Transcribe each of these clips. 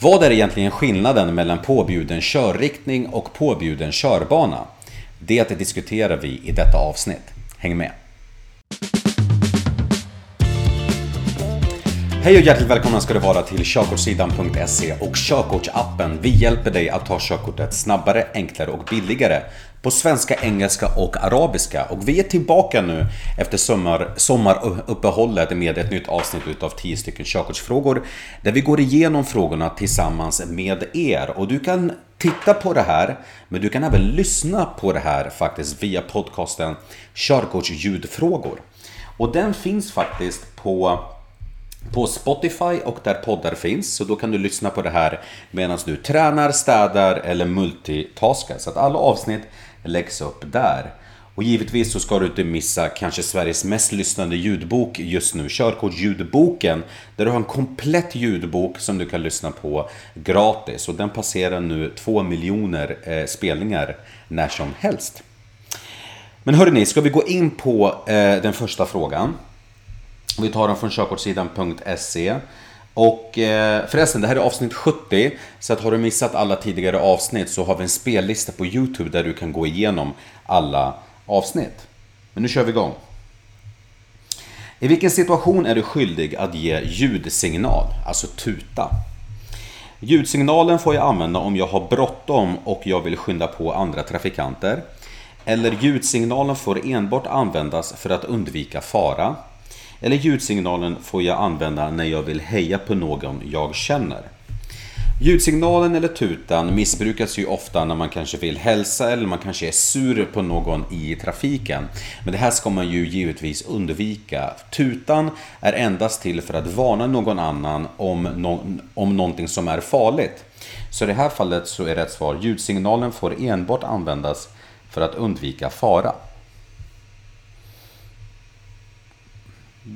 Vad är egentligen skillnaden mellan påbjuden körriktning och påbjuden körbana? Det diskuterar vi i detta avsnitt. Häng med! Hej och hjärtligt välkomna ska du vara till körkortssidan.se och körkortsappen. Vi hjälper dig att ta körkortet snabbare, enklare och billigare på svenska, engelska och arabiska. Och vi är tillbaka nu efter sommar, sommaruppehållet med ett nytt avsnitt utav 10 stycken körkortsfrågor där vi går igenom frågorna tillsammans med er. Och du kan titta på det här, men du kan även lyssna på det här faktiskt via podcasten Körkortsljudfrågor. Och den finns faktiskt på på Spotify och där poddar finns. Så då kan du lyssna på det här medan du tränar, städar eller multitaskar. Så att alla avsnitt läggs upp där. Och givetvis så ska du inte missa kanske Sveriges mest lyssnande ljudbok just nu, Körkortsljudboken. Där du har en komplett ljudbok som du kan lyssna på gratis. Och den passerar nu 2 miljoner eh, spelningar när som helst. Men hörni, ska vi gå in på eh, den första frågan? Vi tar dem från körkortssidan.se. Och eh, förresten, det här är avsnitt 70. Så att har du missat alla tidigare avsnitt så har vi en spellista på Youtube där du kan gå igenom alla avsnitt. Men nu kör vi igång. I vilken situation är du skyldig att ge ljudsignal, alltså tuta? Ljudsignalen får jag använda om jag har bråttom och jag vill skynda på andra trafikanter. Eller ljudsignalen får enbart användas för att undvika fara. Eller ljudsignalen får jag använda när jag vill heja på någon jag känner. Ljudsignalen eller tutan missbrukas ju ofta när man kanske vill hälsa eller man kanske är sur på någon i trafiken. Men det här ska man ju givetvis undvika. Tutan är endast till för att varna någon annan om, no om någonting som är farligt. Så i det här fallet så är rätt svar ljudsignalen får enbart användas för att undvika fara.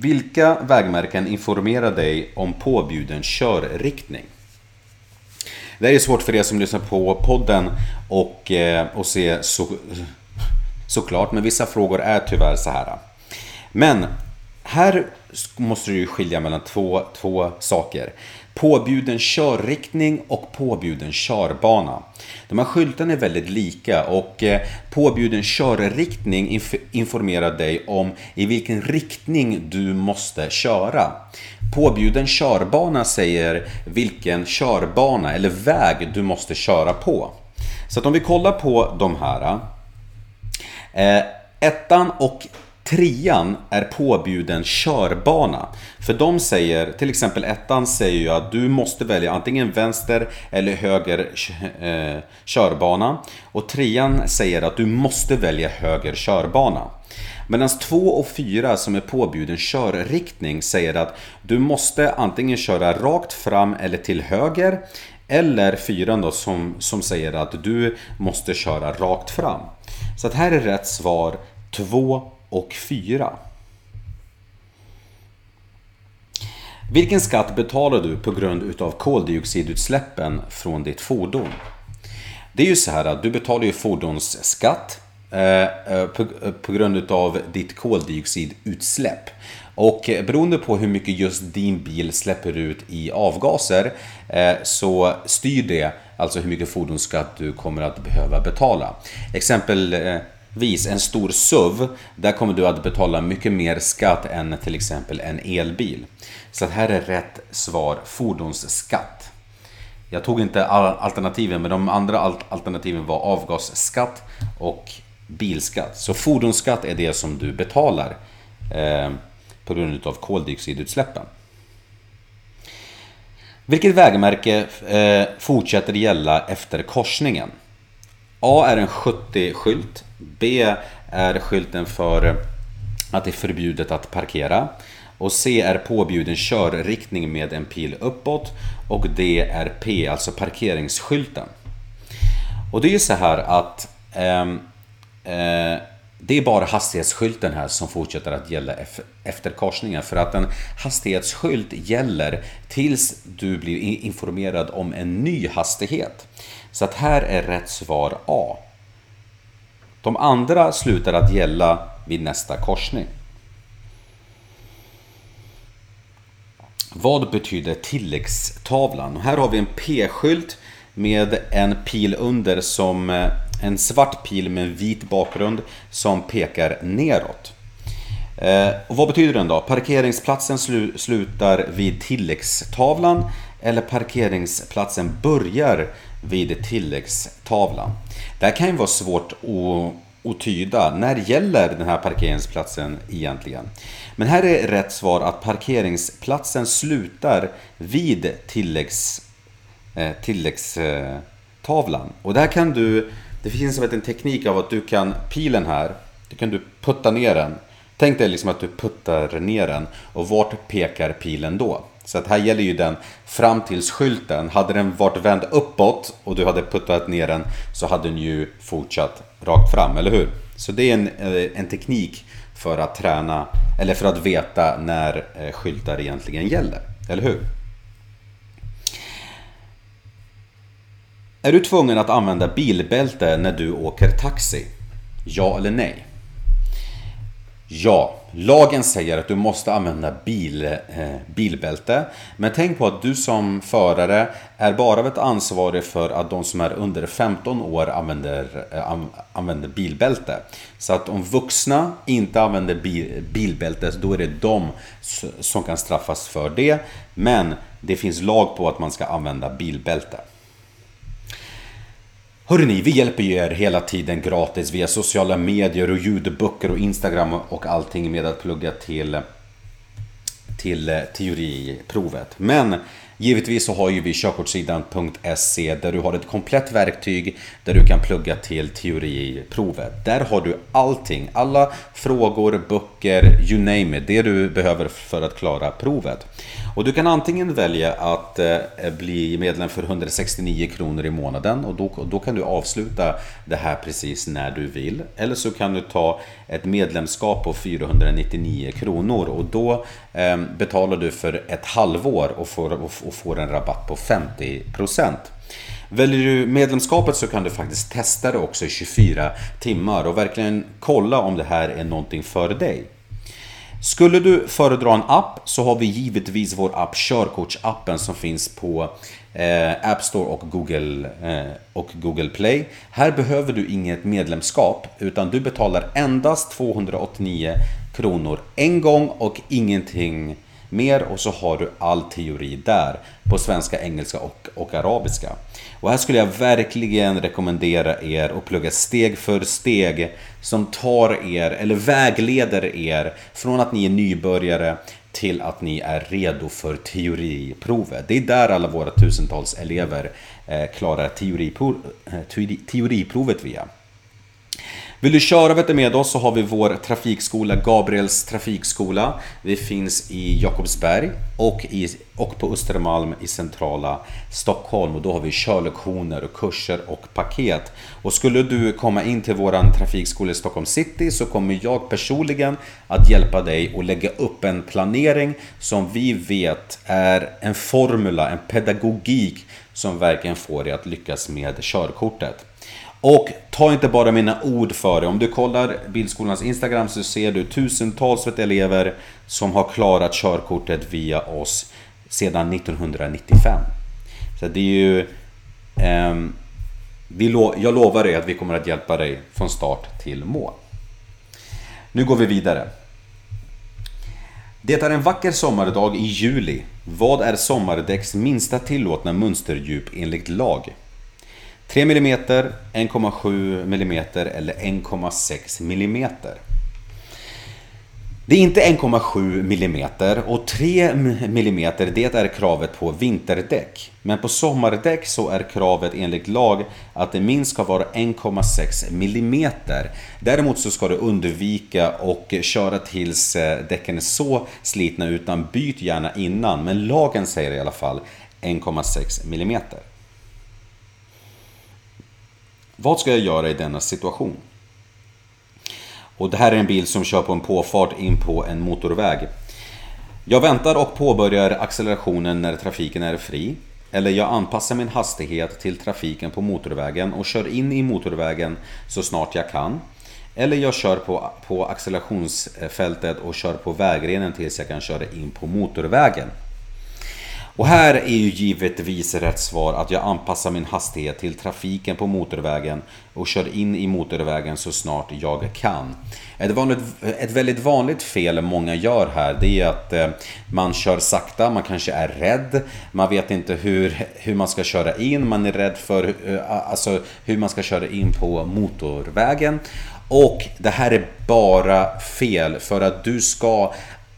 Vilka vägmärken informerar dig om påbjuden körriktning? Det är svårt för er som lyssnar på podden och, eh, och se så, såklart, men vissa frågor är tyvärr så här. Men här måste du skilja mellan två, två saker. Påbjuden körriktning och påbjuden körbana. De här skyltarna är väldigt lika och eh, påbjuden körriktning informerar dig om i vilken riktning du måste köra. Påbjuden körbana säger vilken körbana eller väg du måste köra på. Så att om vi kollar på de här. Eh, ettan och Trean är påbjuden körbana. För de säger, till exempel ettan säger ju att du måste välja antingen vänster eller höger eh, körbana. Och trean säger att du måste välja höger körbana. Medan 2 och 4 som är påbjuden körriktning säger att du måste antingen köra rakt fram eller till höger. Eller 4 då som, som säger att du måste köra rakt fram. Så att här är rätt svar 2 och 4. Vilken skatt betalar du på grund utav koldioxidutsläppen från ditt fordon? Det är ju så här att du betalar ju fordonsskatt eh, eh, eh, på grund utav ditt koldioxidutsläpp. Och beroende på hur mycket just din bil släpper ut i avgaser så styr det alltså hur mycket fordonsskatt du kommer att behöva betala. Exempel vis en stor SUV, där kommer du att betala mycket mer skatt än till exempel en elbil. Så här är rätt svar fordonsskatt. Jag tog inte alternativen, men de andra alternativen var avgasskatt och bilskatt. Så fordonsskatt är det som du betalar eh, på grund av koldioxidutsläppen. Vilket vägmärke eh, fortsätter gälla efter korsningen? A är en 70-skylt. B är skylten för att det är förbjudet att parkera. Och C är påbjuden körriktning med en pil uppåt. Och D är P, alltså parkeringsskylten. Och det är ju så här att eh, eh, det är bara hastighetsskylten här som fortsätter att gälla efter korsningen. För att en hastighetsskylt gäller tills du blir informerad om en ny hastighet. Så att här är rätt svar A. De andra slutar att gälla vid nästa korsning. Vad betyder tilläggstavlan? Här har vi en P-skylt med en pil under som eh, en svart pil med en vit bakgrund som pekar neråt. Eh, och vad betyder den då? Parkeringsplatsen slutar vid tilläggstavlan eller parkeringsplatsen börjar vid tilläggstavlan. Det här kan ju vara svårt att, att tyda. När gäller den här parkeringsplatsen egentligen? Men här är rätt svar att parkeringsplatsen slutar vid tilläggs, eh, tilläggstavlan. Och där kan du, det finns en teknik av att du kan, pilen här, du kan du putta ner den. Tänk dig liksom att du puttar ner den och vart pekar pilen då? Så att här gäller ju den fram tills skylten. Hade den varit vänd uppåt och du hade puttat ner den så hade den ju fortsatt rakt fram, eller hur? Så det är en, eh, en teknik för att träna eller för att veta när eh, skyltar egentligen gäller, eller hur? Är du tvungen att använda bilbälte när du åker taxi? Ja eller nej? Ja, lagen säger att du måste använda bil, eh, bilbälte. Men tänk på att du som förare är bara ansvarig för att de som är under 15 år använder, eh, använder bilbälte. Så att om vuxna inte använder bil, bilbälte, då är det de som kan straffas för det. Men det finns lag på att man ska använda bilbälte. Hörrni, vi hjälper ju er hela tiden gratis via sociala medier och ljudböcker och Instagram och allting med att plugga till, till eh, teoriprovet. Men Givetvis så har ju vi körkortssidan.se där du har ett komplett verktyg där du kan plugga till teoriprovet. Där har du allting, alla frågor, böcker, you name it, det du behöver för att klara provet. Och du kan antingen välja att eh, bli medlem för 169 kronor i månaden och då, då kan du avsluta det här precis när du vill. Eller så kan du ta ett medlemskap på 499 kronor och då eh, betalar du för ett halvår och får, och får en rabatt på 50%. Väljer du medlemskapet så kan du faktiskt testa det också i 24 timmar och verkligen kolla om det här är någonting för dig. Skulle du föredra en app så har vi givetvis vår app Körkortsappen som finns på eh, App Store och Google, eh, och Google Play. Här behöver du inget medlemskap utan du betalar endast 289 kronor en gång och ingenting mer och så har du all teori där på svenska, engelska och, och arabiska. Och här skulle jag verkligen rekommendera er att plugga steg för steg som tar er, eller vägleder er från att ni är nybörjare till att ni är redo för teoriprovet. Det är där alla våra tusentals elever eh, klarar teoripro, eh, teoriprovet via. Vill du köra vet du, med oss så har vi vår trafikskola, Gabriels trafikskola. Vi finns i Jakobsberg och, i, och på Östermalm i centrala Stockholm. Och då har vi körlektioner, och kurser och paket. Och skulle du komma in till våran trafikskola i Stockholm city så kommer jag personligen att hjälpa dig att lägga upp en planering som vi vet är en formula, en pedagogik som verkligen får dig att lyckas med körkortet. Och ta inte bara mina ord för det. Om du kollar Bildskolans Instagram så ser du tusentals elever som har klarat körkortet via oss sedan 1995. Så det är ju... Eh, vi lo jag lovar dig att vi kommer att hjälpa dig från start till mål. Nu går vi vidare. Det är en vacker sommardag i juli. Vad är sommardäcks minsta tillåtna mönsterdjup enligt lag? 3 mm, 1,7 mm eller 1,6 mm. Det är inte 1,7 mm och 3 mm det är kravet på vinterdäck. Men på sommardäck så är kravet enligt lag att det minst ska vara 1,6 mm. Däremot så ska du undvika och köra tills eh, däcken är så slitna utan byt gärna innan. Men lagen säger i alla fall 1,6 mm. Vad ska jag göra i denna situation? Och det här är en bil som kör på en påfart in på en motorväg. Jag väntar och påbörjar accelerationen när trafiken är fri. Eller jag anpassar min hastighet till trafiken på motorvägen och kör in i motorvägen så snart jag kan. Eller jag kör på, på accelerationsfältet och kör på vägrenen tills jag kan köra in på motorvägen. Och här är ju givetvis rätt svar att jag anpassar min hastighet till trafiken på motorvägen och kör in i motorvägen så snart jag kan. Ett, vanligt, ett väldigt vanligt fel många gör här det är att eh, man kör sakta, man kanske är rädd, man vet inte hur, hur man ska köra in, man är rädd för eh, alltså, hur man ska köra in på motorvägen. Och det här är bara fel för att du ska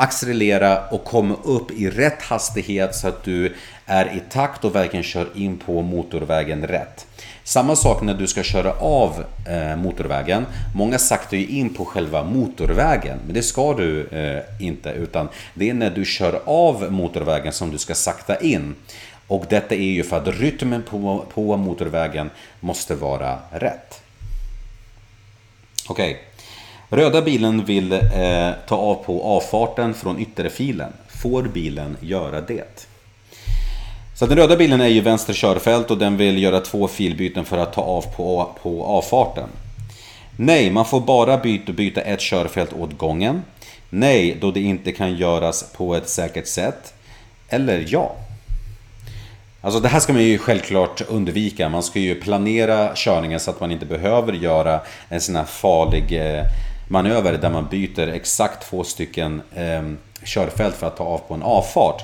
accelerera och komma upp i rätt hastighet så att du är i takt och verkligen kör in på motorvägen rätt. Samma sak när du ska köra av eh, motorvägen. Många saktar ju in på själva motorvägen, men det ska du eh, inte utan det är när du kör av motorvägen som du ska sakta in. Och detta är ju för att rytmen på, på motorvägen måste vara rätt. Okej. Okay. Röda bilen vill eh, ta av på avfarten från ytterfilen. Får bilen göra det? Så den röda bilen är ju vänster körfält och den vill göra två filbyten för att ta av på, på avfarten. Nej, man får bara byta, byta ett körfält åt gången. Nej, då det inte kan göras på ett säkert sätt. Eller ja. Alltså det här ska man ju självklart undvika. Man ska ju planera körningen så att man inte behöver göra en sån här farlig eh, manöver där man byter exakt två stycken eh, körfält för att ta av på en avfart.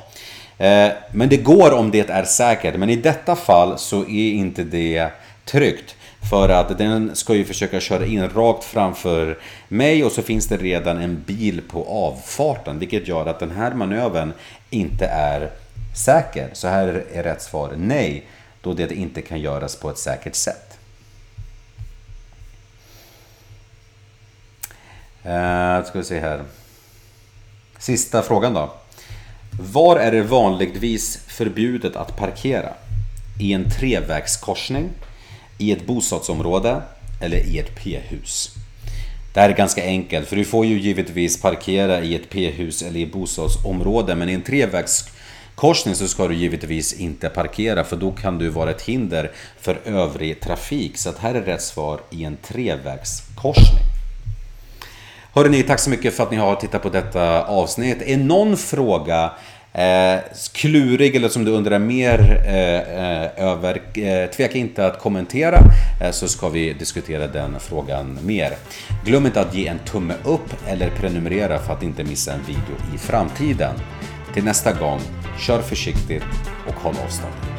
Eh, men det går om det är säkert, men i detta fall så är inte det tryggt. För att den ska ju försöka köra in rakt framför mig och så finns det redan en bil på avfarten. Vilket gör att den här manövern inte är säker. Så här är rätt svar nej, då det inte kan göras på ett säkert sätt. Eh, ska vi se här. Sista frågan då. Var är det vanligtvis förbjudet att parkera? I en trevägskorsning? I ett bostadsområde? Eller i ett p-hus? Det här är ganska enkelt för du får ju givetvis parkera i ett p-hus eller i ett bostadsområde men i en trevägskorsning så ska du givetvis inte parkera för då kan du vara ett hinder för övrig trafik. Så att här är rätt svar i en trevägskorsning. Hörrni, tack så mycket för att ni har tittat på detta avsnitt. Är någon fråga eh, klurig eller som du undrar mer eh, eh, över, eh, tveka inte att kommentera eh, så ska vi diskutera den frågan mer. Glöm inte att ge en tumme upp eller prenumerera för att inte missa en video i framtiden. Till nästa gång, kör försiktigt och håll avstånd.